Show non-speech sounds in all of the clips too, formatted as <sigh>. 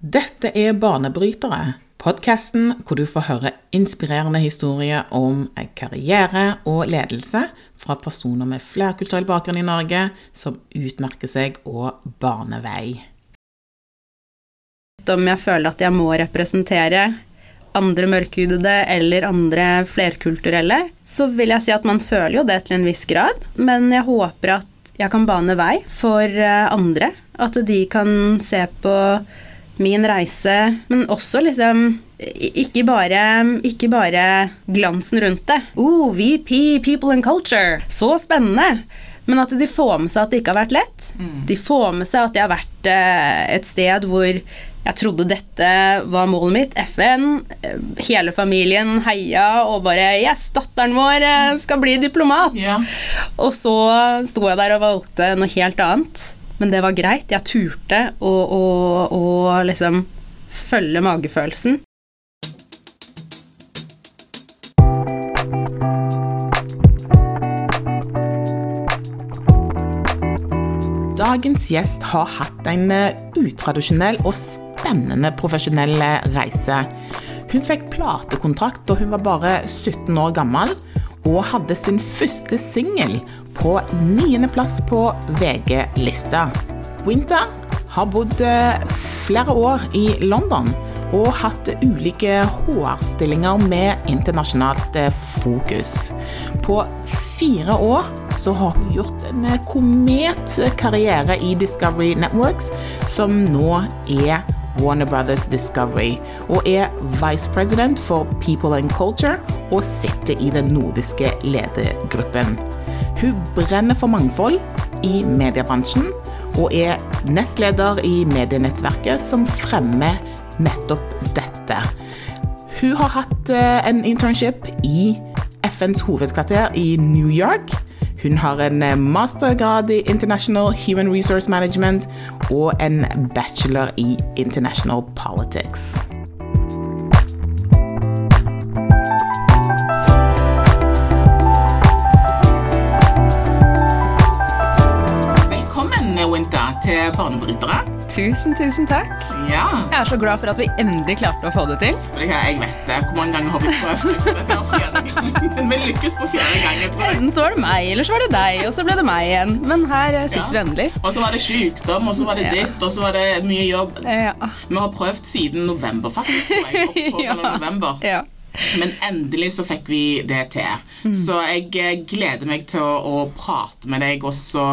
Dette er Banebrytere, podkasten hvor du får høre inspirerende historier om karriere og ledelse fra personer med flerkulturell bakgrunn i Norge som utmerker seg og baner. Om jeg føler at jeg må representere andre mørkhudede eller andre flerkulturelle, så vil jeg si at man føler jo det til en viss grad, men jeg håper at jeg kan bane vei for eh, andre. At de kan se på min reise, men også liksom ikke bare, ikke bare glansen rundt det. Oh, VP, People and Culture. Så spennende. Men at de får med seg at det ikke har vært lett. Mm. De får med seg at jeg har vært eh, et sted hvor jeg trodde dette var målet mitt. FN. Hele familien heia og bare Yes, datteren vår eh, skal bli diplomat! Ja. Og så sto jeg der og valgte noe helt annet. Men det var greit. Jeg turte å, å, å liksom følge magefølelsen. Dagens gjest har hatt en eh, utradisjonell og spennende profesjonell eh, reise. Hun fikk platekontrakt da hun var bare 17 år gammel, og hadde sin første singel på niendeplass på VG-lista. Winter har bodd eh, flere år i London og hatt ulike HR-stillinger med internasjonalt eh, fokus. På fire år så har hun gjort en eh, kometkarriere i Discovery Networks, som nå er Warner Brothers Discovery, og er vice president for People and Culture og sitter i den nordiske ledergruppen. Hun brenner for mangfold i mediebransjen og er nestleder i medienettverket som fremmer nettopp dette. Hun har hatt eh, en internship i FNs hovedkvarter i New York. Hun har en eh, mastergrad i International Human Resource Management og en bachelor i International Politics. til Banebrytere. Tusen, tusen takk. Ja. Jeg er så glad for at vi endelig klarte å få det til. Jeg vet det. Hvor mange ganger har vi prøvd? <laughs> Men vi lykkes på fjerde gang. tror jeg. Enten så var det meg, eller så var det deg, og så ble det meg igjen. Men her eh, sitter ja. vi endelig. Og så var det sykdom, og så var det ditt, og så var det mye jobb. Ja. Vi har prøvd siden november, faktisk. Oktober <laughs> ja. eller november. Ja. Men endelig så fikk vi det til. Mm. Så jeg eh, gleder meg til å, å, prate med deg og så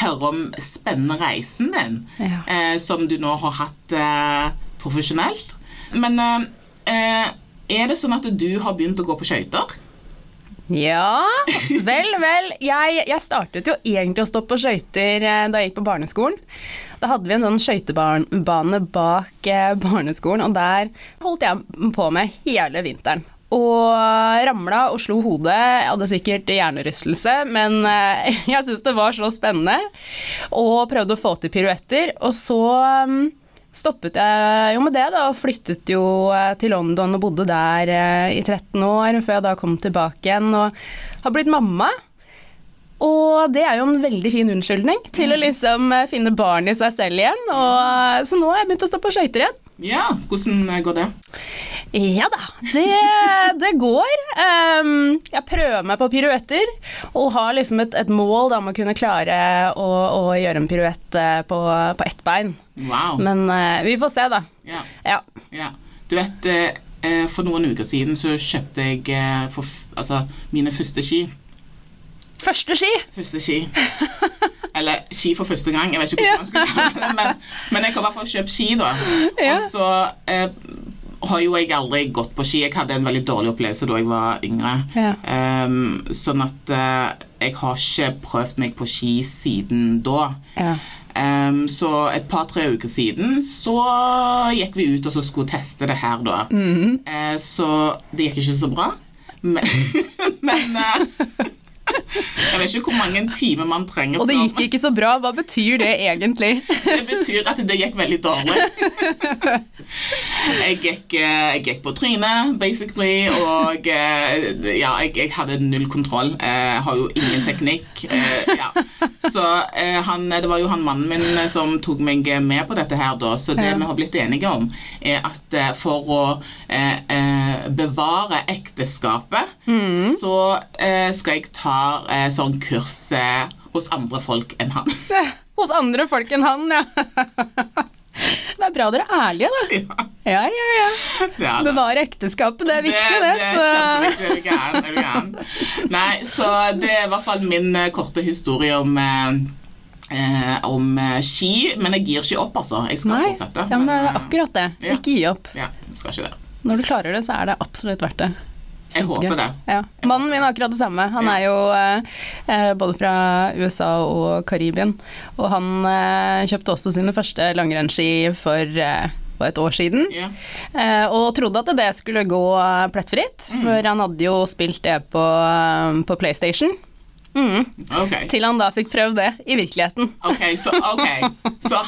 høre om spennende reisen din, ja. eh, som du nå har hatt eh, profesjonelt. Men eh, eh, er det sånn at du har begynt å gå på skøyter? Ja Vel, vel. Jeg, jeg, startet jo egentlig å stå på skøyter eh, da jeg gikk på barneskolen. Da hadde vi en sånn skøytebane bak eh, barneskolen, og der holdt jeg på med hele vinteren. Og ramla og slo hodet. Jeg hadde sikkert hjernerystelse, men eh, <laughs> jeg syntes det var så spennende. Og prøvde å få til piruetter. Og så mm, stoppet jeg jo med det, da, og flyttet jo eh, til London og bodde der i 13 år, før jeg da kom tilbake igjen og har blitt mamma. Og det er jo en veldig fin unnskyldning til å mm. liksom eh, finne barn i seg selv igjen. Og, eh, så nå har jeg begynt å stå på skøyter igjen. Ja, hvordan eh, går det? Ja da, det, <laughs> det går. Um, jeg prøver meg på piruetter og har liksom et, et mål da, om å kunne klare å, å gjøre en piruett på, på ett bein. Wow. Men uh, vi får se, da. Ja. ja. ja. Du vet, for noen uker siden så kjøpte jeg for, altså, mine første ski Første ski. Første ski. Eller ski for første gang. Jeg vet ikke hvordan man skal kalle det. Men, men jeg har i hvert fall kjøpt ski, da. Ja. Og så eh, har jo jeg aldri gått på ski. Jeg hadde en veldig dårlig opplevelse da jeg var yngre. Ja. Um, sånn at uh, jeg har ikke prøvd meg på ski siden da. Ja. Um, så et par-tre uker siden så gikk vi ut og så skulle teste det her, da. Mm -hmm. uh, så det gikk ikke så bra. Men, <laughs> men uh, jeg vet ikke hvor mange timer man trenger. Og det gikk ikke så bra. Hva betyr det egentlig? Det betyr at det gikk veldig dårlig. <laughs> Jeg gikk, eh, jeg gikk på trynet, basically, og eh, ja, jeg, jeg hadde null kontroll. Jeg har jo ingen teknikk. eh, Ja. Så han, det var jo han mannen min som tok meg med på dette her, da. Så det Ja. vi har blitt enige om, er at for å bevare ekteskapet, så eh, skal jeg ta eh, sånn kurs eh, hos andre folk enn han. <laughs> Hos andre folk enn han, ja. <laughs> Det er bra dere er ærlige, da. ja, Ja, ja, ja. det. Bevare ekteskapet, det er viktig, det. Det er så- kjempeviktig. Er du gæren? Nei, så det er i hvert fall min eh, korte historie om eh, eh, om eh, ski, men jeg gir ikke opp, altså. Jeg skal Nei, fortsette. ja, men det er akkurat det. ja. Ikke gi opp. Ja, skal ikke det. Når du klarer det, så er det absolutt verdt det. Jeg håper det. Ja. Mannen min er akkurat det samme. Han er jo eh, eh, både fra USA og Karibien. Og han eh, kjøpte også sine første langrennsski for eh, et år siden. Ja. Eh, og trodde at det skulle gå eh, plettfritt, Mm. for han hadde jo spilt det på, på PlayStation. Mm. Okay. Til han da fikk prøvd det i virkeligheten. ok, så, okay. <laughs> Så,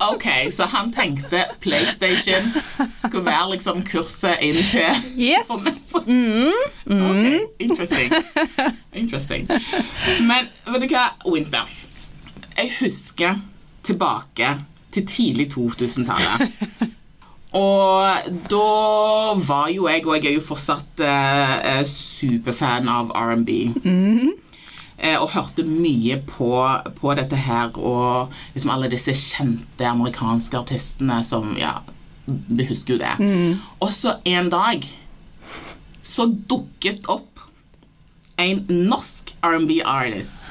ok, så han tenkte PlayStation skulle være liksom kurset inn til Yes! Mm. Ok, interesting. interesting. Men vet du hva, Winter? Jeg husker tilbake til tidlig 2000-tallet. Og da var jo jeg, og jeg er jo fortsatt eh, eh, superfan av R&B. Eh, og hørte mye på, på dette her, og liksom alle disse kjente amerikanske artistene som Ja, vi husker jo det. Og så en dag så dukket opp en norsk R&B-artist.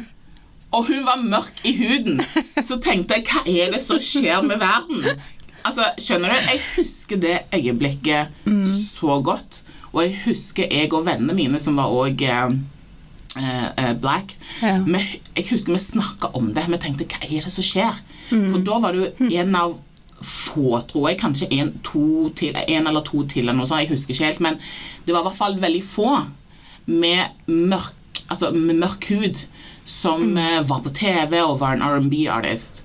<laughs> Og hun var mørk i huden. Så tenkte jeg, hva er det som skjer med verden? Altså, skjønner du? Jeg husker det øyeblikket så godt. Og jeg husker jeg og vennene mine, som var òg eh, eh, black Ja. vi, Jeg husker vi snakka om det. Vi tenkte, hva er det som skjer? For da var du en av få, tror jeg. Kanskje en, to til, en eller to til, eller noe sånt. Jeg husker ikke helt. Men det var i hvert fall veldig få med mørk, altså, med mørk hud som mm. var på TV og var en R&B-artist.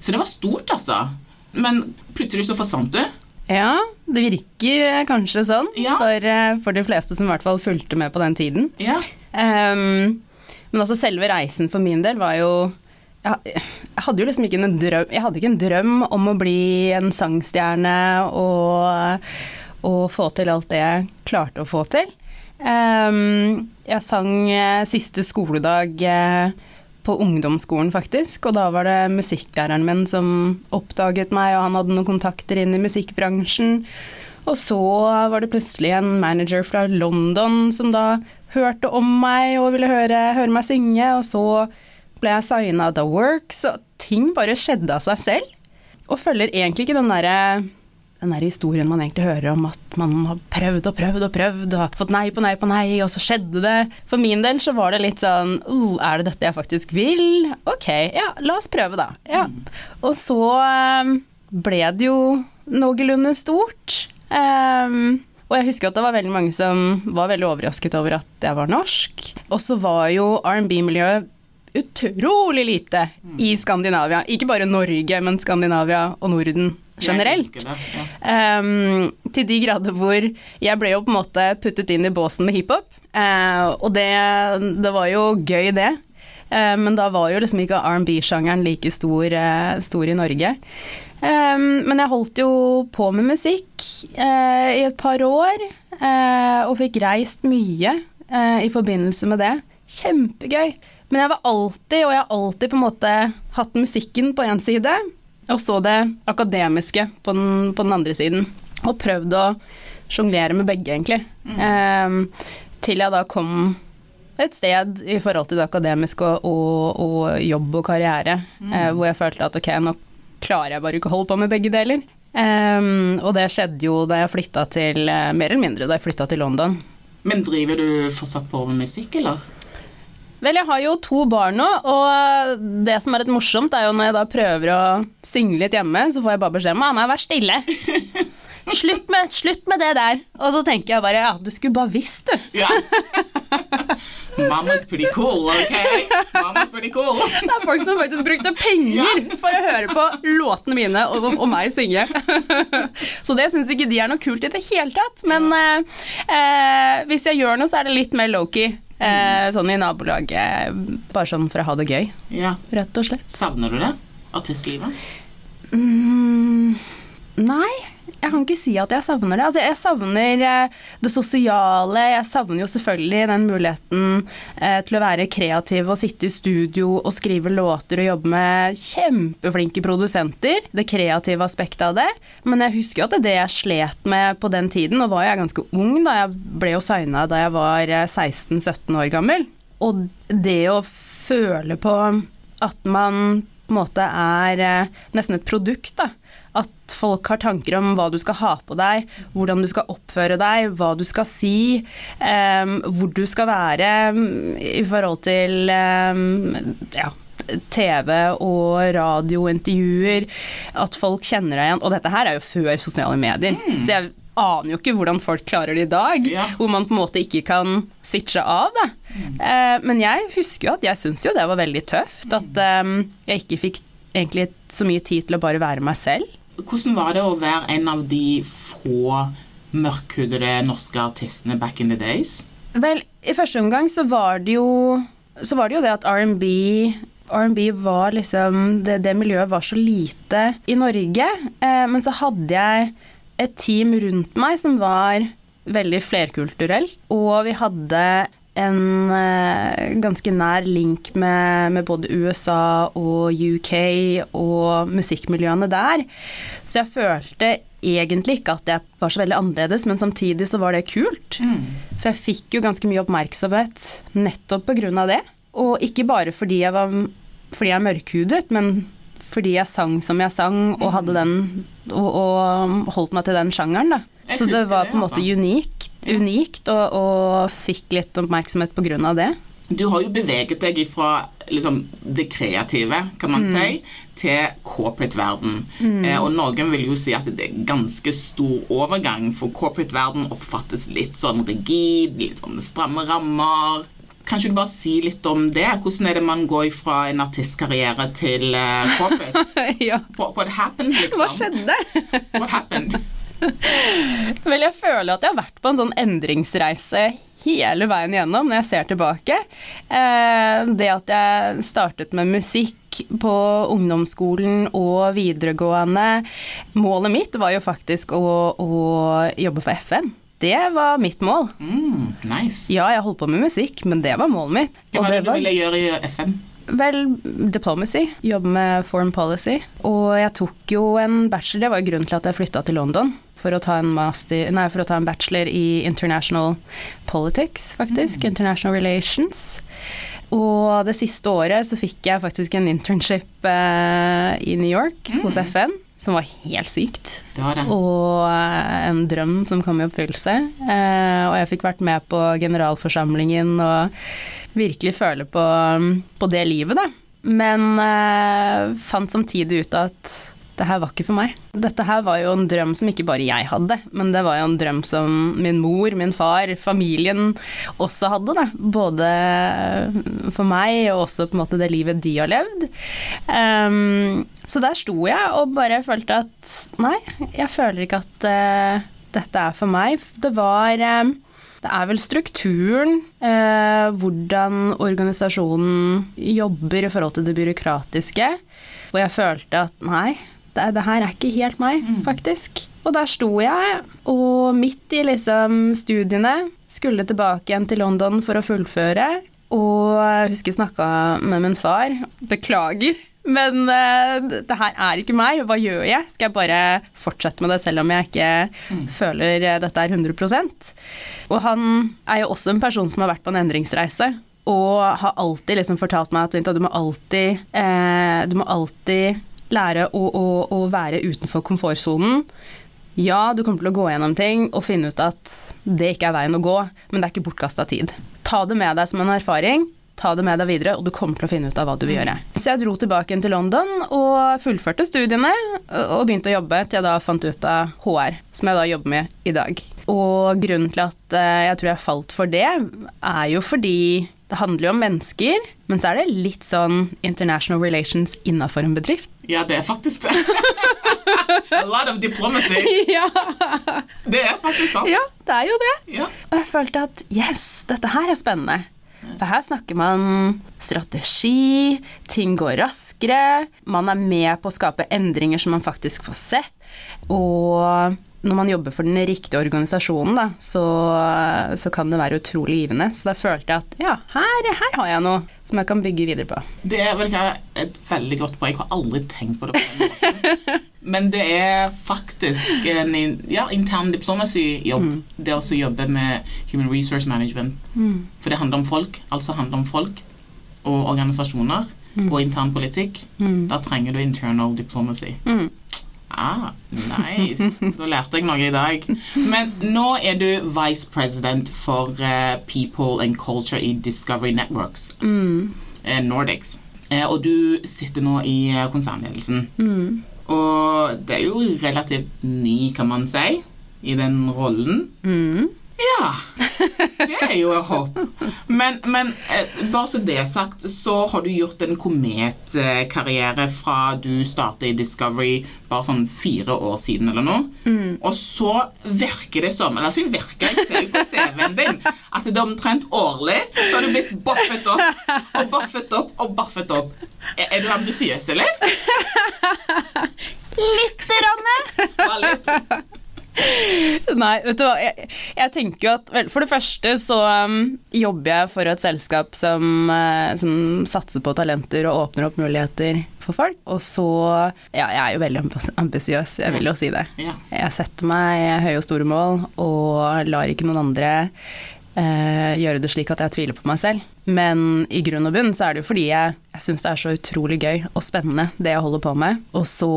Så det var stort, altså. Men plutselig så forsvant du. Ja, det virker eh, kanskje sånn Ja. for, eh, for de fleste som i hvert fall fulgte med på den tiden. Ja. Ehm, men altså selve reisen for min del var jo jeg hadde jo liksom ikke en drøm Jeg hadde ikke en drøm om å bli en sangstjerne og, og få til alt det jeg klarte å få til. Ehm, jeg sang eh, siste skoledag eh, på ungdomsskolen, faktisk. Og da var det musikklæreren min som oppdaget meg, og han hadde noen kontakter inn i musikkbransjen. Og så var det plutselig en manager fra London som da hørte om meg og ville høre, høre meg synge, og så ble jeg signa The Works, og ting bare skjedde av seg selv. Og følger egentlig ikke den derre den der historien man egentlig hører om at man har prøvd og prøvd og prøvd og fått nei på nei på nei, og så skjedde det. For min del så var det litt sånn oh, Er det dette jeg faktisk vil? Ok, ja, la oss prøve, da. Ja. Og så eh, ble det jo noenlunde stort. Ehm, og jeg husker at det var veldig mange som var veldig overrasket over at jeg var norsk. Og så var jo R&B-miljøet utrolig lite i Skandinavia. Ikke bare Norge, men Skandinavia og Norden generelt. Det, ja. um, til de grader hvor jeg ble jo på en måte puttet inn i båsen med hiphop. Uh, og det, det var jo gøy, det. Eh, men da var jo liksom ikke R&B-sjangeren like stor, eh, stor i Norge. Ehm, men jeg holdt jo på med musikk eh, i et par år, eh, og fikk reist mye eh, i forbindelse med det. Kjempegøy. Men jeg var alltid, og jeg har alltid på en måte hatt musikken på én side, og så det akademiske på den, på den andre siden. Og prøvd å sjonglere med begge, egentlig. Ehm, til jeg da kom et sted i forhold til det akademiske og, og, og jobb og karriere, eh, hvor jeg følte at ok, nå klarer jeg bare ikke å holde på med begge deler. Um, og det skjedde jo da jeg flytta til eh, Mer eller mindre da jeg flytta til London. Men driver du fortsatt på med musikk, eller? Vel, jeg har jo to barn nå, og det som er litt morsomt, er jo når jeg da prøver å synge litt hjemme, så får jeg bare beskjed om 'mamma, vær stille'. <laughs> Slutt med, slutt med det der. Og så tenker jeg bare ja, du skulle bare visst, du. Ja. <laughs> Mama's pretty cool, ok? Mama's pretty cool. <laughs> Det er folk som faktisk brukte penger for å høre på låtene mine og, og meg synge. <laughs> Så det syns ikke de er noe kult i det hele tatt. Men eh, eh, hvis jeg gjør noe, så er det litt mer low-key. Eh, sånn i nabolaget. Bare sånn for å ha det gøy, Ja. rett og slett. Savner du det? Artistlivet? Mm, nei, jeg kan ikke si at jeg savner det. Altså, jeg savner eh, det sosiale. Jeg savner jo selvfølgelig den muligheten eh, til å være kreativ og sitte i studio og skrive låter og jobbe med kjempeflinke produsenter. Det kreative aspektet av det. Men jeg husker jo at det er det jeg slet med på den tiden. Nå var jeg ganske ung da jeg ble jo signa da jeg var eh, 16-17 år gammel. Og det å føle på at man på en måte er eh, nesten et produkt, da. At folk har tanker om hva du skal ha på deg, hvordan du skal oppføre deg, hva du skal si, um, hvor du skal være mm, i forhold til um, ja, TV og radiointervjuer. At folk kjenner deg igjen. Og dette her er jo før sosiale medier. Så jeg aner jo ikke hvordan folk klarer det i dag, Ja. hvor man på en måte ikke kan switche av. Da. Eh, men jeg husker jo at jeg syns jo det var veldig tøft. At eh, jeg ikke fikk egentlig så mye tid til å bare være meg selv. Hvordan var det å være en av de få mørkhudede norske artistene back in the days? Vel, i første omgang så var det jo var det, jo det at R&B var liksom det, det miljøet var så lite i Norge. Eh, men så hadde jeg et team rundt meg som var veldig flerkulturelt. Og vi hadde en eh, ganske nær link med, med både USA og UK og musikkmiljøene der. Så jeg følte egentlig ikke at jeg var så veldig annerledes, men samtidig så var det kult. For jeg fikk jo ganske mye oppmerksomhet nettopp på grunn av det. Og ikke bare fordi jeg var fordi jeg er mørkhudet, men fordi jeg sang som jeg sang og hadde den og, og holdt meg til den sjangeren, da. Jeg Så det var på en måte altså. unikt, unikt og, og fikk litt oppmerksomhet på grunn av det. Du har jo beveget deg fra liksom, det kreative, kan man si, til corporate-verden. Eh, og noen vil jo si at det er ganske stor overgang, for corporate-verden oppfattes litt sånn rigid, litt sånn stramme rammer. Kanskje du bare si litt om det? Hvordan er det man går fra en artistkarriere til eh, corporate? <laughs> ja. What, what happened, liksom? Hva skjedde? What happened? <laughs> Vel, jeg føler at jeg har vært på en sånn endringsreise hele veien igjennom når jeg ser tilbake. Eh, det at jeg startet med musikk på ungdomsskolen og videregående Målet mitt var jo faktisk å, å jobbe for FN. Det var mitt mål. Mm, nice. Ja, jeg holdt på med musikk, men det var målet mitt. Hva var det det du var ville gjøre i FN? Vel, diplomacy. Jobbe med foreign policy. Og jeg tok jo en bachelor, det var jo grunnen til at jeg flytta til London. For å, ta en master, nei, for å ta en bachelor i international politics, faktisk. International relations. Og det siste året så fikk jeg faktisk en internship eh, i New York hos FN. Som var helt sykt. Det var det. Og eh, en drøm som kom i oppfyllelse. Eh, og jeg fikk vært med på generalforsamlingen og virkelig føle på, på det livet, da. Men eh, fant samtidig ut at det her var ikke for meg. Dette her var jo en drøm som ikke bare jeg hadde, men det var jo en drøm som min mor, min far, familien også hadde. Da. Både for meg og også på en måte det livet de har levd. Um, så der sto jeg og bare følte at nei, jeg føler ikke at uh, dette er for meg. Det var eh, det er vel strukturen, eh, hvordan organisasjonen jobber i forhold til det byråkratiske, hvor jeg følte at nei, det, det her er ikke helt meg, faktisk. Og der sto jeg, og midt i liksom studiene skulle tilbake igjen til London for å fullføre. Og jeg husker jeg snakka med min far. Beklager, men uh, det her er ikke meg. Hva gjør jeg? Skal jeg bare fortsette med det selv om jeg ikke føler eh, dette er 100% Og han er jo også en person som har vært på en endringsreise. Og har alltid liksom fortalt meg at du må alltid, eh, du må alltid lære å, å, å være utenfor komfortsonen. Ja, du kommer til å gå gjennom ting og finne ut at det ikke er veien å gå, men det er ikke bortkasta tid. Ta det med deg som en erfaring, ta det med deg videre, og du kommer til å finne ut av hva du vil gjøre. Så jeg dro tilbake til London og fullførte studiene og begynte å jobbe til jeg da fant ut av HR, som jeg da jobber med i dag. Og grunnen til at eh, jeg tror jeg falt for det, er jo fordi det handler jo om mennesker, men så er det litt sånn international relations innafor en bedrift. Ja, det er faktisk det. <laughs> A lot of diplomacy. ja. Det er faktisk sant. ja, det er jo det. Ja. Og jeg følte at yes, dette her er spennende. For her snakker man strategi, ting går raskere, man er med på å skape endringer som man faktisk får sett. Og når man jobber for den riktige organisasjonen, da, så, så kan det være utrolig givende. Så da følte jeg at ja, her, her har jeg noe som jeg kan bygge videre på. Det er vel et veldig godt poeng. Jeg har aldri tenkt på det på. <laughs> Men det er faktisk en ja, intern diplomacy-jobb. Det å jobbe med human resource management. For det handler om folk. Altså handler om folk og organisasjoner og intern politikk. Da trenger du internal diplomacy. Mm. Ah, nice. Da lærte jeg noe i dag. Men nå er du vice president for uh, People and Culture i Discovery Networks. Uh, Nordics. Uh, og du sitter nå i konsernledelsen. konsernledelsen. Og det er jo relativt ny, kan man si, i den rollen. Ja. Det er jo et håp. Men, men eh, bare så det er sagt, så har du gjort en kometkarriere fra du startet i Discovery bare sånn fire år siden eller noe. Og så virker det som Eller så virker jeg ser på CV-en din at det er omtrent årlig så har du blitt baffet opp og baffet opp og baffet opp. Er, er du ambisiøs, eller? Lite grann! Bare litt. Nei, vet du hva. Jeg, jeg tenker jo at vel, For det første så um, jobber jeg for et selskap som, uh, som satser på talenter og åpner opp muligheter for folk. Og så Ja, jeg er jo veldig ambisiøs, jeg vil jo si det. Jeg setter meg høye og store mål og lar ikke noen andre eh, gjøre det slik at jeg tviler på meg selv. Men i grunn og bunn så er det jo fordi jeg, jeg syns det er så utrolig gøy og spennende det jeg holder på med. Og så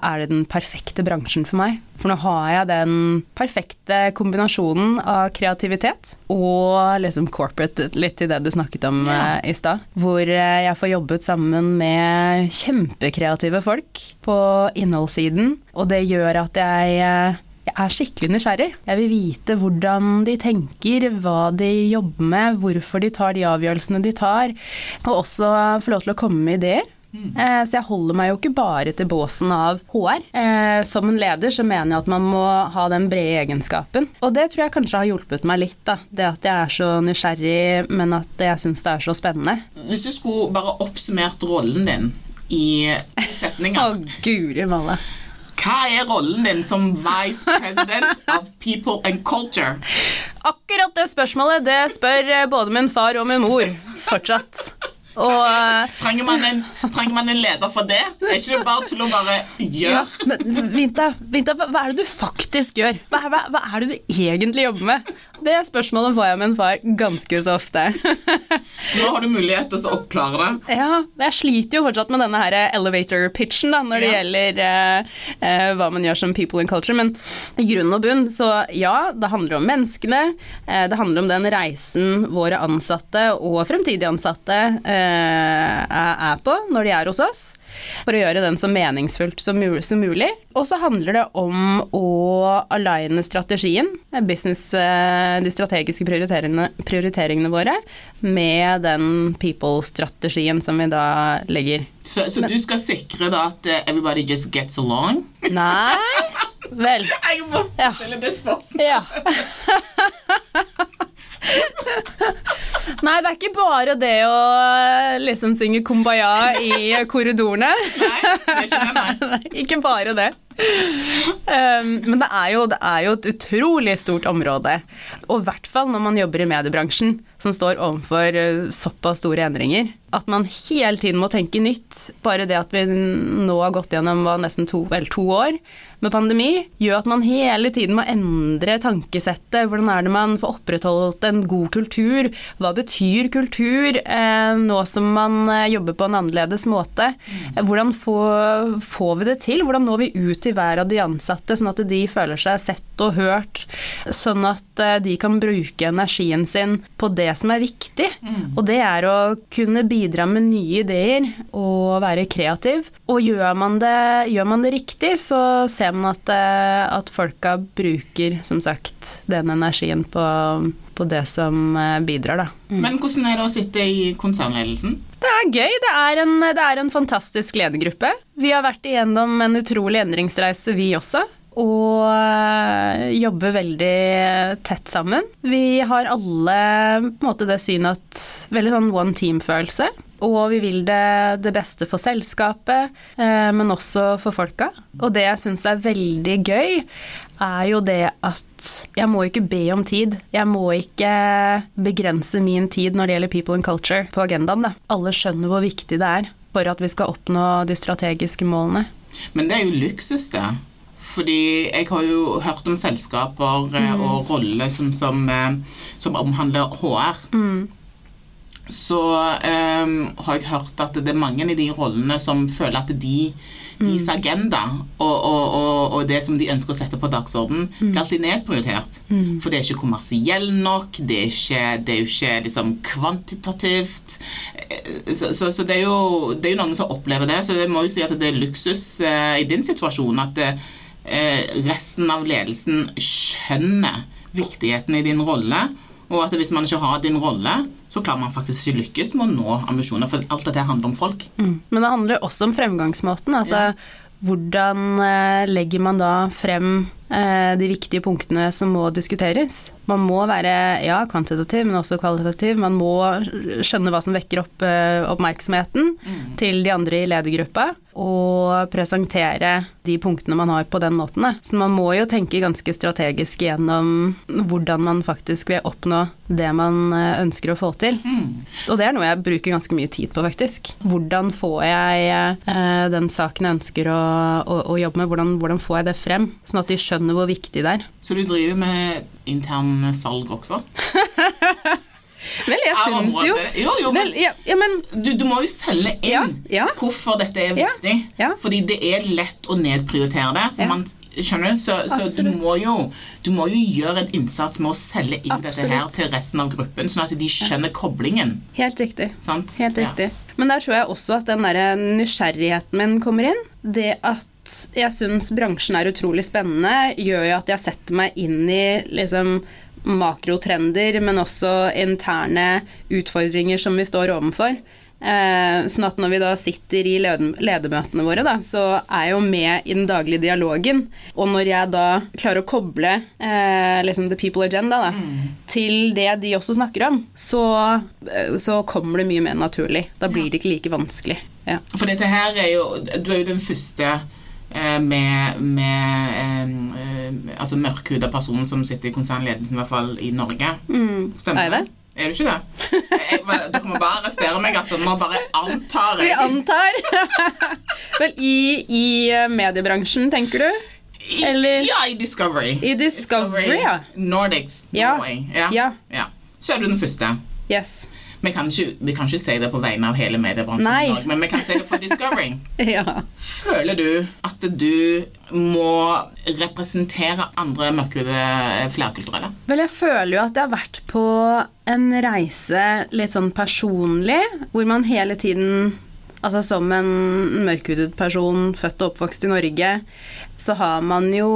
er det den perfekte bransjen for meg. For nå har jeg den perfekte kombinasjonen av kreativitet og liksom corporate, litt til det du snakket om yeah. eh, i stad. Hvor eh, jeg får jobbet sammen med kjempekreative folk på innholdssiden. Og det gjør at jeg eh, jeg er skikkelig nysgjerrig. Jeg vil vite hvordan de tenker, hva de jobber med, hvorfor de tar de avgjørelsene de tar, og også få lov til å komme med ideer. Eh, Så jeg holder meg jo ikke bare til båsen av HR. Eh, Som en leder så mener jeg at man må ha den brede egenskapen. Og det tror jeg kanskje har hjulpet meg litt. da. Det at jeg er så nysgjerrig, men at jeg syns det er så spennende. Hvis du skulle bare oppsummert rollen din i <laughs> setninger guri malla. Hva er rollen din som vice president of people and culture? Akkurat det spørsmålet det spør eh, både min far og min mor fortsatt. Og eh, Trenger man en, trenger man en leder for det? Er ikke det bare til å bare ja, gjøre? men Vinta, Vinta, hva er det du faktisk gjør? Hva, hva, hva er det du egentlig jobber med? Det spørsmålet får jeg med min far ganske så ofte. <laughs> Så nå har du mulighet til å oppklare det. Ja, jeg sliter jo fortsatt med denne her elevator pitchen da, når det Ja. gjelder eh, eh, hva man gjør som people in culture, men i grunn og bunn, så ja, det handler om menneskene, eh, det handler om den reisen våre ansatte og fremtidige ansatte eh, er er på når de er hos oss, for å gjøre den så meningsfullt som mulig. Og så handler det om å aligne strategien, eh, business, eh, de strategiske prioriteringene, prioriteringene våre, med den people-strategien som vi da legger. Så, så du skal sikre da at eh, everybody just gets along? Nei Vel. <laughs> Jeg må Ja. stille det spørsmålet. Ja. <laughs> Nei, det er ikke bare det å eh, liksom synge kumbaya i korridorene. Nei, det er. <laughs> Nei, ikke bare det. Um, men det er, jo, det er jo et utrolig stort område. Og i hvert fall når man jobber i mediebransjen, som står overfor uh, såpass store endringer. At man hele tiden må tenke nytt. Bare det at vi nå har gått gjennom nesten to, vel, to år med pandemi, gjør at man hele tiden må endre tankesettet. Hvordan er det man får opprettholdt en god kultur? Hva betyr kultur eh, nå som man eh, jobber på en annerledes måte? Eh, Hvordan får, får vi det til? Hvordan når vi ut til hver av de ansatte, sånn at de føler seg sett og hørt. Sånn at eh, de kan bruke energien sin på det som er viktig. Og det er å kunne bidra med nye ideer og være kreativ. Og gjør man det, gjør man det riktig, så ser man at, eh, at folka bruker, som sagt, den energien på, på det som eh, bidrar, da. Men hvordan er det å sitte i konsernledelsen? Det er gøy. Det er, en, det er en fantastisk ledergruppe. Vi har vært igjennom en utrolig endringsreise, vi også. Og øh, jobber veldig tett sammen. Vi har alle på en måte det synet at Veldig sånn one team-følelse. Og vi vil det, det beste for selskapet, eh, men også for folka. Og det jeg syns er veldig gøy, er jo det at jeg må ikke be om tid. Jeg må ikke begrense min tid når det gjelder people and culture på agendaen. Da. Alle skjønner hvor viktig det er for at vi skal oppnå de strategiske målene. Men det er jo luksus, det. Fordi jeg har jo hørt om selskaper eh, Mm. og roller som, som, eh, som omhandler HR. Mm. Så um, har jeg hørt at det er mange i de rollene som føler at de deres agenda og, og, og, og det som de ønsker å sette på dagsorden, blir alltid nedprioritert. For det er ikke kommersiell nok, det er, ikke, det er jo ikke liksom kvantitativt. Så, så, så det, er jo, det er jo noen som opplever det, så jeg må jo si at det er luksus uh, i din situasjon at eh, resten av ledelsen skjønner viktigheten i din rolle, og at hvis man ikke har din rolle, så klarer man faktisk ikke lykkes med å nå ambisjoner, for alt dette handler om folk. Mm. Men det handler også om fremgangsmåten. Altså hvordan eh, legger man da frem eh, de viktige punktene som må diskuteres? Man må være ja, kvantitativ, men også kvalitativ. Man må skjønne hva som vekker opp oppmerksomheten oppmerksomheten til de andre i ledergruppa, og presentere de punktene man har på den måten. Så man må jo tenke ganske strategisk gjennom hvordan man faktisk vil oppnå det man eh, ønsker å få til. Og det er noe jeg bruker ganske mye tid på, faktisk. Hvordan får jeg eh, den saken jeg ønsker å, å, å jobbe med, hvordan, hvordan får jeg det frem? Sånn at de skjønner hvor viktig det er. Så du driver med intern salg også? <laughs> Vel, jeg syns jo? Jo, jo, men Vel, ja, ja, men du, du må jo selge inn Ja, hvorfor dette er viktig. Fordi det er lett å nedprioritere det. For man, skjønner du? Så, så du, må jo, du må jo gjøre en innsats med å selge inn dette her til resten av gruppen, sånn at de skjønner koblingen. Helt riktig. Sant? Helt riktig. Men der tror jeg også at den der nysgjerrigheten min kommer inn. Det at jeg syns bransjen er utrolig spennende, gjør jo at jeg setter meg inn i liksom makrotrender, men også interne utfordringer som vi står overfor. Eh, sånn at når vi da sitter i led- ledermøtene våre, da, så er jeg jo med i den daglige dialogen. Og når jeg da klarer å koble eh, liksom the people agenda da, til det de også snakker om, så, eh, så kommer det mye mer naturlig. Da blir det ikke like vanskelig. Ja. For dette her er jo Du er jo den første med, med eh, eh, altså mørkhuda personen som sitter i konsernledelsen, i hvert fall i Norge. Stemmer Er det? Er du ikke det? <laughs> Jeg, bare- dere må bare arrestere meg, altså. Nå bare antar Vi antar <laughs> Vel, i, i eh, mediebransjen, tenker du? I- eller- Ja, i Discovery. I Discovery, ja. Nordics. Norway. Ja. Ja. ja. Så er du den første. Yes. Vi kan, ikke, vi kan ikke si det på vegne av hele mediebransjen, i Norge, men vi kan si det for Discovering. <laughs> Ja. Føler du at du må representere andre mørkhudede flerkulturelle? Vel, jeg føler jo at jeg har vært på en reise litt sånn personlig, hvor man hele tiden Altså som en mørkhudet person født og oppvokst i Norge, så har man jo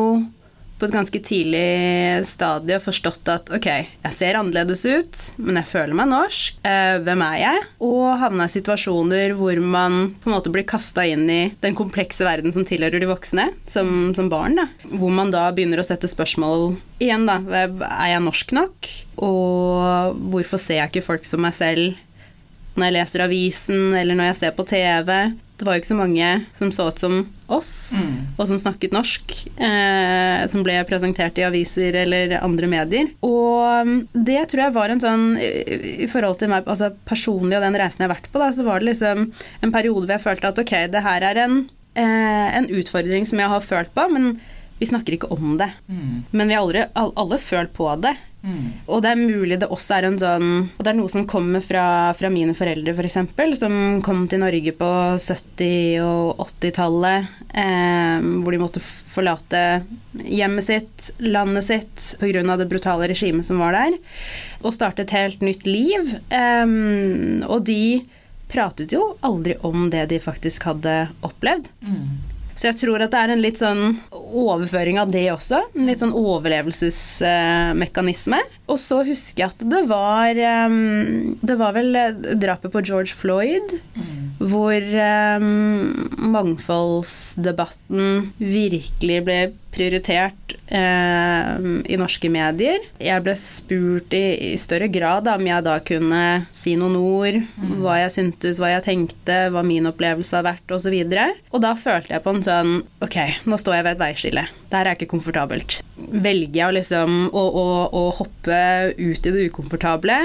på et ganske tidlig stadie forstått at ok, jeg ser annerledes ut, men jeg føler meg norsk. Eh, hvem er jeg? Og havna i situasjoner hvor man på en måte blir kasta inn i den komplekse verden som tilhører de voksne, som, som barn. da. Hvor man da begynner å sette spørsmål igjen, da. Er jeg norsk nok? Og hvorfor ser jeg ikke folk som meg selv når jeg leser avisen eller når jeg ser på TV? Det var jo ikke så mange som så ut som oss, og som snakket norsk, eh, som ble presentert i aviser eller andre medier. Og mm, det tror jeg var en sånn I forhold til meg altså personlig og den reisen jeg har vært på, da, så var det liksom en periode hvor jeg følte at ok, det her er en, eh, en utfordring som jeg har følt på, men vi snakker ikke om det. Men vi har aldri, alle følt på det. Og det er mulig det også er en sånn Og det er noe som kommer fra, fra mine foreldre, f.eks., som kom til Norge på 70- og 80-tallet, eh, hvor de måtte forlate hjemmet sitt, landet sitt, pga. det brutale regimet som var der, og starte et helt nytt liv. Eh, og de pratet jo aldri om det de faktisk hadde opplevd. Mm. Så jeg tror at det er en litt sånn overføring av det også. En litt sånn overlevelsesmekanisme. Og så husker jeg at det var um, Det var vel drapet på George Floyd. Mm. Hvor um, mangfoldsdebatten virkelig ble prioritert eh, i norske medier. Jeg ble spurt i, i større grad da, om jeg da kunne si noen ord, mm. hva jeg syntes, hva jeg tenkte, hva min opplevelse har vært, osv. Og, så og da følte jeg på en sånn Ok, nå står jeg ved et veiskille. Det her er ikke komfortabelt. Velger jeg liksom å, å, å hoppe ut i det ukomfortable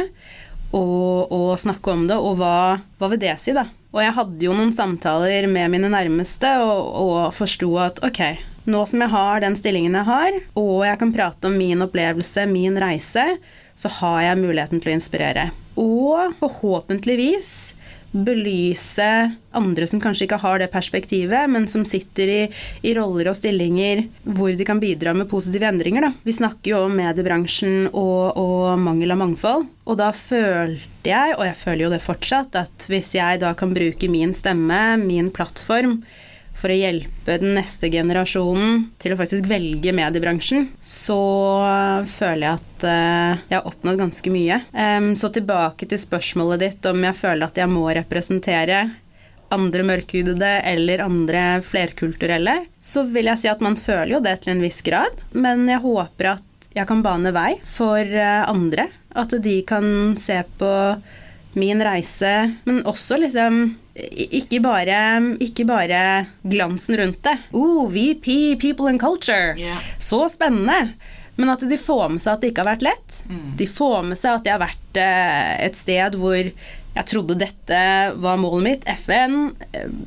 og, og, snakke om det, og hva, hva vil det si, da? Og jeg hadde jo noen samtaler med mine nærmeste og, og forsto at ok, nå som jeg har den stillingen jeg har, og jeg kan prate om min opplevelse, min reise, så har jeg muligheten til å inspirere. Og forhåpentligvis belyse andre som kanskje ikke har det perspektivet, men som sitter i, i roller og stillinger hvor de kan bidra med positive endringer. Da. Vi snakker jo om mediebransjen og, og, mangel av mangfold. Og da følte jeg, og jeg føler jo det fortsatt, at hvis jeg da kan bruke min stemme, min plattform, for å hjelpe den neste generasjonen til å faktisk velge mediebransjen, så føler jeg at uh, jeg har oppnådd ganske mye. Så tilbake til spørsmålet ditt om jeg føler at jeg må representere andre mørkhudede eller andre flerkulturelle, så vil jeg si at man føler jo det til en viss grad, men jeg håper at jeg kan bane vei for eh, andre. At de kan se på min reise, men også liksom ikke bare, ikke bare, glansen rundt det. Oh, VP, People and Culture. Yeah. Så spennende. Men at de får med seg at det ikke har vært lett. Mm. De får med seg at jeg har vært eh, et sted hvor jeg trodde dette var målet mitt. FN.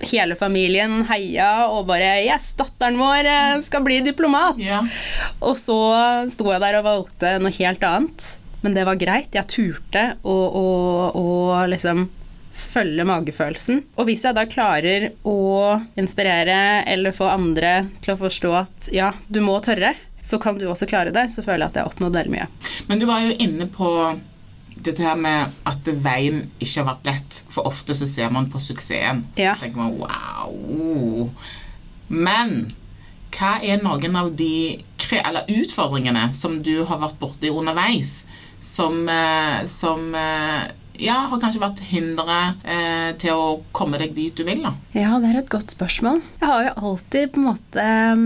Hele familien heia og bare Yes, datteren vår eh, skal bli diplomat! Yeah. Og så sto jeg der og valgte noe helt annet. Men det var greit. Jeg turte å liksom følge magefølelsen. Og hvis jeg da klarer å inspirere eller få andre til å forstå at ja, du må tørre, så kan du også klare det, så føler jeg at jeg har oppnådd veldig mye. Men du var jo inne på dette her med at veien ikke har vært lett. For ofte så ser man på suksessen. Ja. Så tenker man wow. Men hva er noen av de eller utfordringene som du har vært borti underveis, som, eh, som eh, ja, har kanskje vært hinderet eh, til å komme deg dit du vil? da? Ja, det er et godt spørsmål. Jeg har jo alltid på en måte um,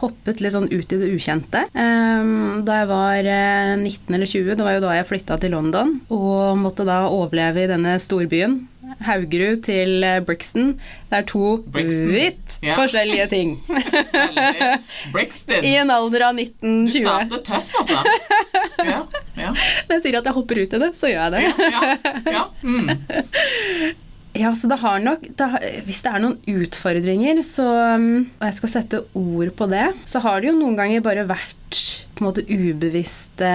hoppet litt sånn ut i det ukjente. Um, da jeg var uh, 19 eller 20, det var jo da jeg flytta til London og måtte da overleve i denne storbyen. Haugerud til eh, Brixton. Det er to vidt ja. forskjellige ting. <laughs> Brixton. I en alder av 1920. Du starter tøff, altså. <laughs> Ja, ja. Når jeg sier at jeg hopper ut i det, så gjør jeg det. ja, ja. Mm. <laughs> Ja, så det har nok det har, Hvis det er noen utfordringer, så um, Og jeg skal sette ord på det, så har det jo noen ganger bare vært på en måte ubevisste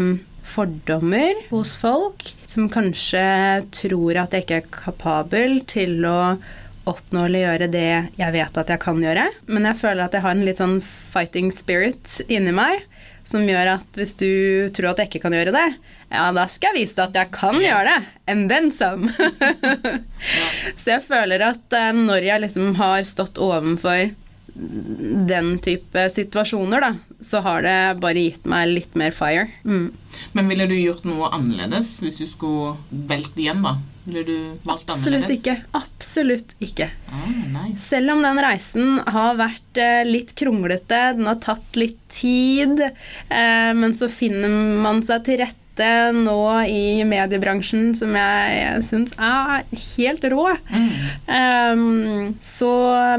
um, fordommer hos folk som kanskje tror at jeg ikke er kapabel til å oppnå eller gjøre det jeg vet at jeg kan gjøre. Men jeg føler at jeg har en litt sånn fighting spirit inni meg som gjør at hvis du tror at jeg ikke kan gjøre det, ja, da skal jeg vise deg at jeg kan yes. gjøre det. And then some. <laughs> Så jeg føler at um, når jeg liksom har stått ovenfor den type situasjoner, da, så har det bare gitt meg litt mer fire. Mm. Men ville du gjort noe annerledes hvis du skulle valgt igjen, da? Ville du valgt Absolutt annerledes? ikke. Absolutt ikke. Ah, nice. Selv om den reisen har vært eh, litt kronglete, den har tatt litt tid, eh, men så finner man seg til rette ute nå i mediebransjen som jeg syns er helt rå. Mm. Um, så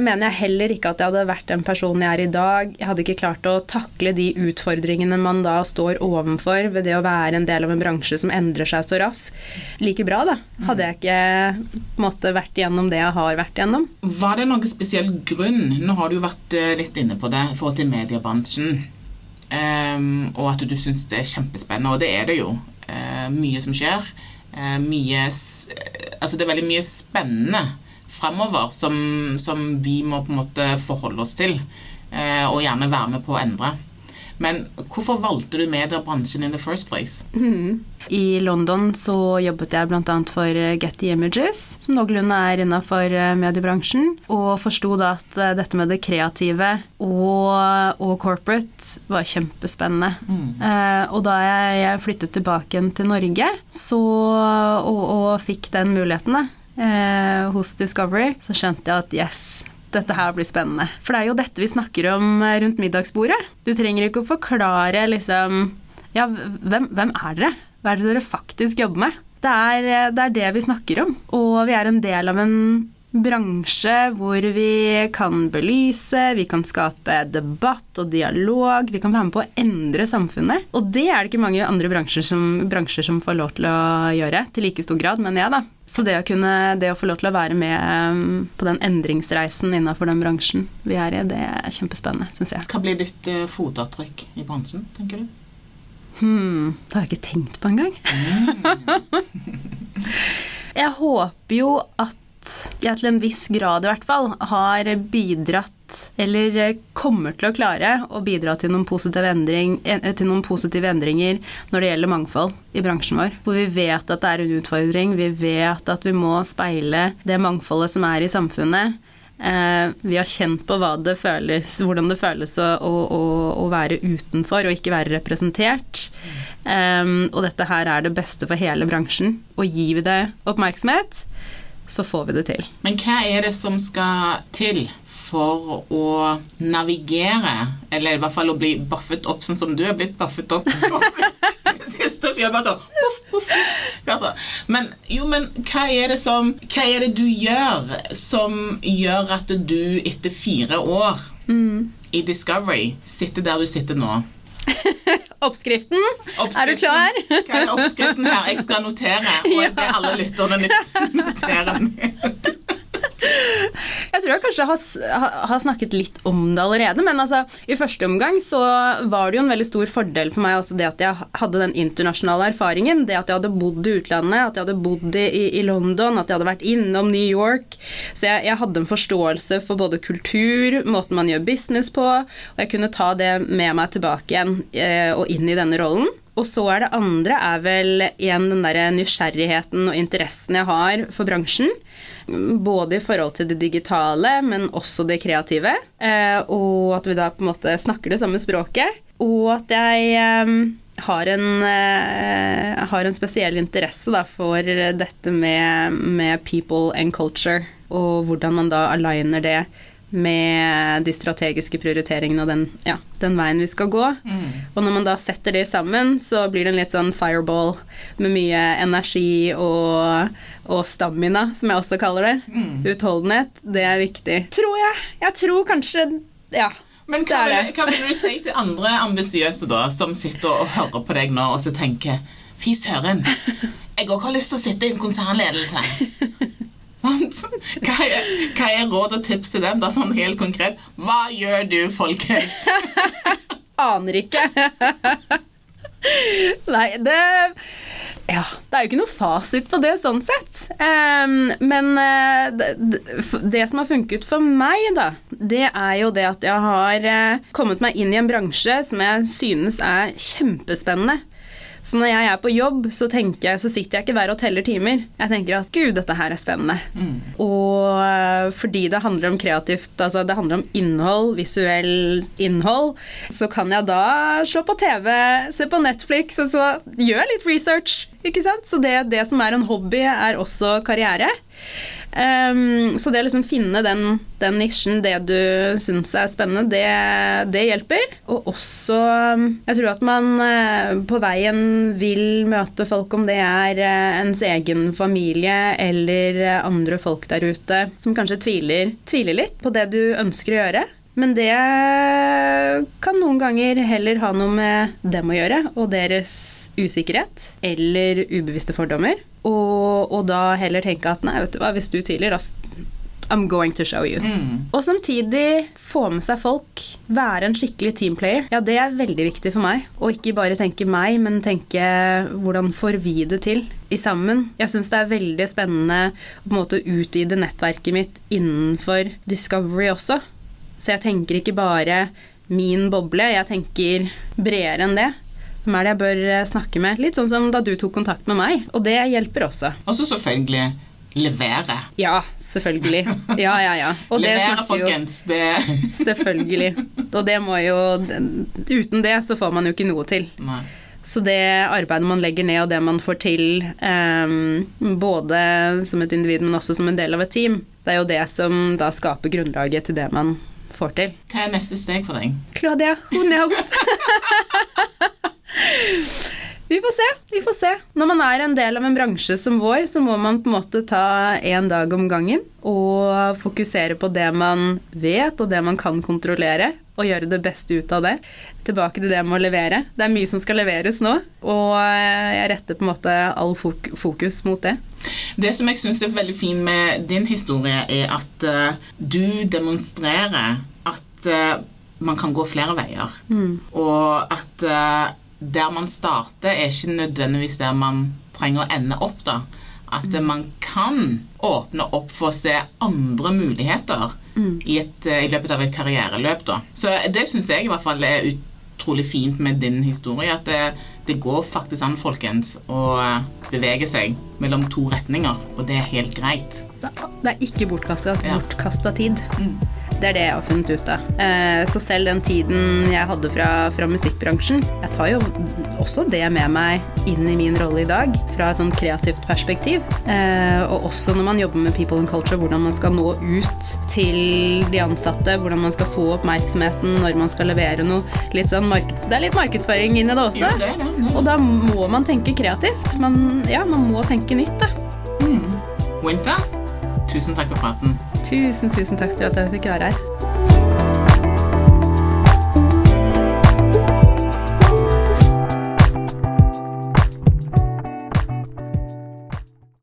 mener jeg heller ikke at jeg hadde vært den personen jeg er i dag. Jeg hadde ikke klart å takle de utfordringene man da står overfor ved det å være en del av en bransje som endrer seg så raskt. Like bra, da. Hadde jeg ikke måtte, vært gjennom det jeg har vært gjennom. Var det noen spesiell grunn? Nå har du jo vært eh, litt inne på det i forhold til mediebransjen. Ehm, og at du syns det er kjempespennende, og det er det jo. Eh, mye som skjer. Eh, mye eh, Altså, det er veldig mye spennende fremover som, som vi må på en måte forholde oss til, og gjerne være med på å endre. Men hvorfor valgte du mediebransjen in the first place? I London så jobbet jeg bl.a. for eh, Getty Images, som noenlunde er innafor mediebransjen, og forsto da at eh, dette med det kreative og, og corporate var kjempespennende. Eh, og da jeg, flyttet tilbake til Norge så, og, og fikk den muligheten da, eh, hos Discovery, så skjønte jeg at yes, dette her blir spennende. For det er jo dette vi snakker om eh, rundt middagsbordet. Du trenger ikke å forklare liksom Ja, hvem, hvem er dere? Hva er det dere faktisk jobber med? Det er, eh, det er det vi snakker om. Og vi er en del av en bransje hvor vi kan belyse, vi kan skape debatt og dialog, vi kan være med på å endre samfunnet. Og det er det ikke mange andre bransjer som, bransjer som får lov til å gjøre, til like stor grad, mener jeg, da. Så det å, kunne, det å få lov til å være med um, på den endringsreisen innenfor den bransjen vi er i, det er kjempespennende, syns jeg. Hva blir ditt eh, fotavtrykk i bransjen, tenker du? Hm, det har jeg ikke tenkt på engang. <laughs> jeg håper jo at jeg til en viss grad i hvert fall har bidratt, eller kommer til å klare å bidra til noen positive, endring, eh, til noen positive endringer når det gjelder mangfold i bransjen vår. Hvor vi vet at det er en utfordring, vi vet at vi må speile det mangfoldet som er i samfunnet. Eh, vi har kjent på det føles, hvordan det føles å, å, å, være utenfor og ikke være representert. Um, og dette her er det beste for hele bransjen. Og gir vi det oppmerksomhet, så får vi det til. Men hva er det som skal til for å navigere, eller i hvert fall å bli baffet opp sånn som du er blitt baffet opp? <laughs> Siste bare sånn uff, uff, uff. Men jo, men hva er det som Hva er det du gjør som gjør at du etter fire år i Discovery sitter der du sitter nå? <laughs> Oppskriften. Er du klar? Hva er oppskriften her? Jeg skal notere, og ber <laughs> alle lytterne notere ned. <laughs> Jeg tror jeg kanskje har, har, snakket litt om det allerede, men altså, i første omgang så var det jo en veldig stor fordel for meg altså det at jeg hadde den internasjonale erfaringen. Det at jeg hadde bodd i utlandet, at jeg hadde bodd i, i London, at jeg hadde vært innom New York. Så jeg, jeg, hadde en forståelse for både kultur, måten man gjør business på, og jeg kunne ta det med meg tilbake igjen eh, og inn i denne rollen. Og så er det andre er vel igjen den der nysgjerrigheten og interessen jeg har for bransjen. Både i forhold til det digitale, men også det kreative. Eh, og at vi da på en måte snakker det samme språket. Og at jeg eh, har, en, eh, har en spesiell interesse da, for dette med, med people and culture. Og hvordan man da aligner det med de strategiske prioriteringene og den, ja, den veien vi skal gå. Mm. Og når man da setter det sammen, så blir det en litt sånn fireball med mye energi og, og stamina, som jeg også kaller det. Mm. Utholdenhet. Det er viktig. Tror jeg. Jeg tror kanskje Ja. Men hva vil, hva vil, du si til andre ambisiøse da, som sitter og hører på deg nå og så tenker Fy søren, jeg òg har lyst til å sitte i en konsernledelse. <laughs> Hva er, råd og tips til dem? da, sånn helt konkret? Hva gjør du, folkens? <laughs> Aner ikke. Nei, det ja, Det er jo ikke noe fasit på det sånn sett. Um, men uh, det, det, som har funket for meg, da, det er jo det at jeg har uh, kommet meg inn i en bransje som jeg synes er kjempespennende. Så når jeg er på jobb, så, jeg, så, sitter jeg ikke der og teller timer. Jeg tenker at gud, dette her er spennende. Mm. Og uh, fordi det handler om kreativt, altså det handler om innhold, visuell innhold, så kan jeg da slå på TV, se på Netflix, og så gjør litt research. Ikke sant? Så det, det som er en hobby, er også karriere. Um, så det å liksom finne den, den nisjen, det du syns er spennende, det, det, hjelper. Og også Jeg tror at man uh, på veien vil møte folk, om det er uh, ens egen familie eller uh, andre folk der ute som kanskje tviler, tviler litt på det du ønsker å gjøre. Men det kan noen ganger heller ha noe med dem å gjøre, og deres usikkerhet eller ubevisste fordommer. Og, og da heller tenke at nei, vet du hva, hvis du tviler, da I'm going to show you. Og samtidig få med seg folk, være en skikkelig teamplayer. Ja, det er veldig viktig for meg. Og ikke bare tenke meg, men tenke hvordan får vi det til i sammen. Jeg syns det er veldig spennende å på en måte utvide nettverket mitt innenfor Discovery også. Så jeg tenker ikke bare min boble, jeg tenker bredere enn det. Hvem er det jeg bør eh, snakke med? Litt sånn som da du tok kontakt med meg. Og det hjelper også. Og så selvfølgelig levere. Ja, selvfølgelig. Ja, ja, ja. Og det levere, folkens. jo. Det <laughs> Selvfølgelig. Og det må jo Uten det så får man jo ikke noe til. Nei. Så det arbeidet man legger ned, og det man får til, um, både som et individ, men også som en del av et team, det er jo det som da skaper grunnlaget til det man får til. Hva er neste steg for deg? Claudia, who knows? <laughs> <laughs> Vi får se. vi får se. Når man er en del av en bransje som vår, så må man på en måte ta én dag om gangen og fokusere på det man vet, og det man kan kontrollere, og gjøre det beste ut av det. Tilbake til det med å levere. Det er mye som skal leveres nå, og jeg retter på en måte all fok fokus mot det. Det som jeg syns er veldig fint med din historie, er at eh, du demonstrerer at eh, man kan gå flere veier. Og at eh, der man starter, er ikke nødvendigvis der man trenger å ende opp. da. At mm. man kan åpne opp for å se andre muligheter i, et, eh, i løpet av et karriereløp. da. Så det syns jeg i hvert fall er utrolig fint med din historie. At det, det går faktisk an, folkens, å eh, bevege seg mellom to retninger. Og det er helt greit. Det er ikke bortkasta Ja. tid. tid. Det er det jeg har funnet ut av. Eh, så selv den tiden jeg hadde fra, fra musikkbransjen Jeg tar jo også det med meg inn i min rolle i dag, fra et sånn kreativt perspektiv. Eh, og også når man jobber med people and culture, hvordan man skal nå ut til de ansatte, hvordan man skal få oppmerksomheten når man skal levere noe. Litt sånn markeds det er litt markedsføring inni det også. Det det. Og da må man tenke kreativt. Man, ja, man må tenke nytt, da. Winter, tusen takk for praten. Tusen, tusen takk for at jeg fikk være her.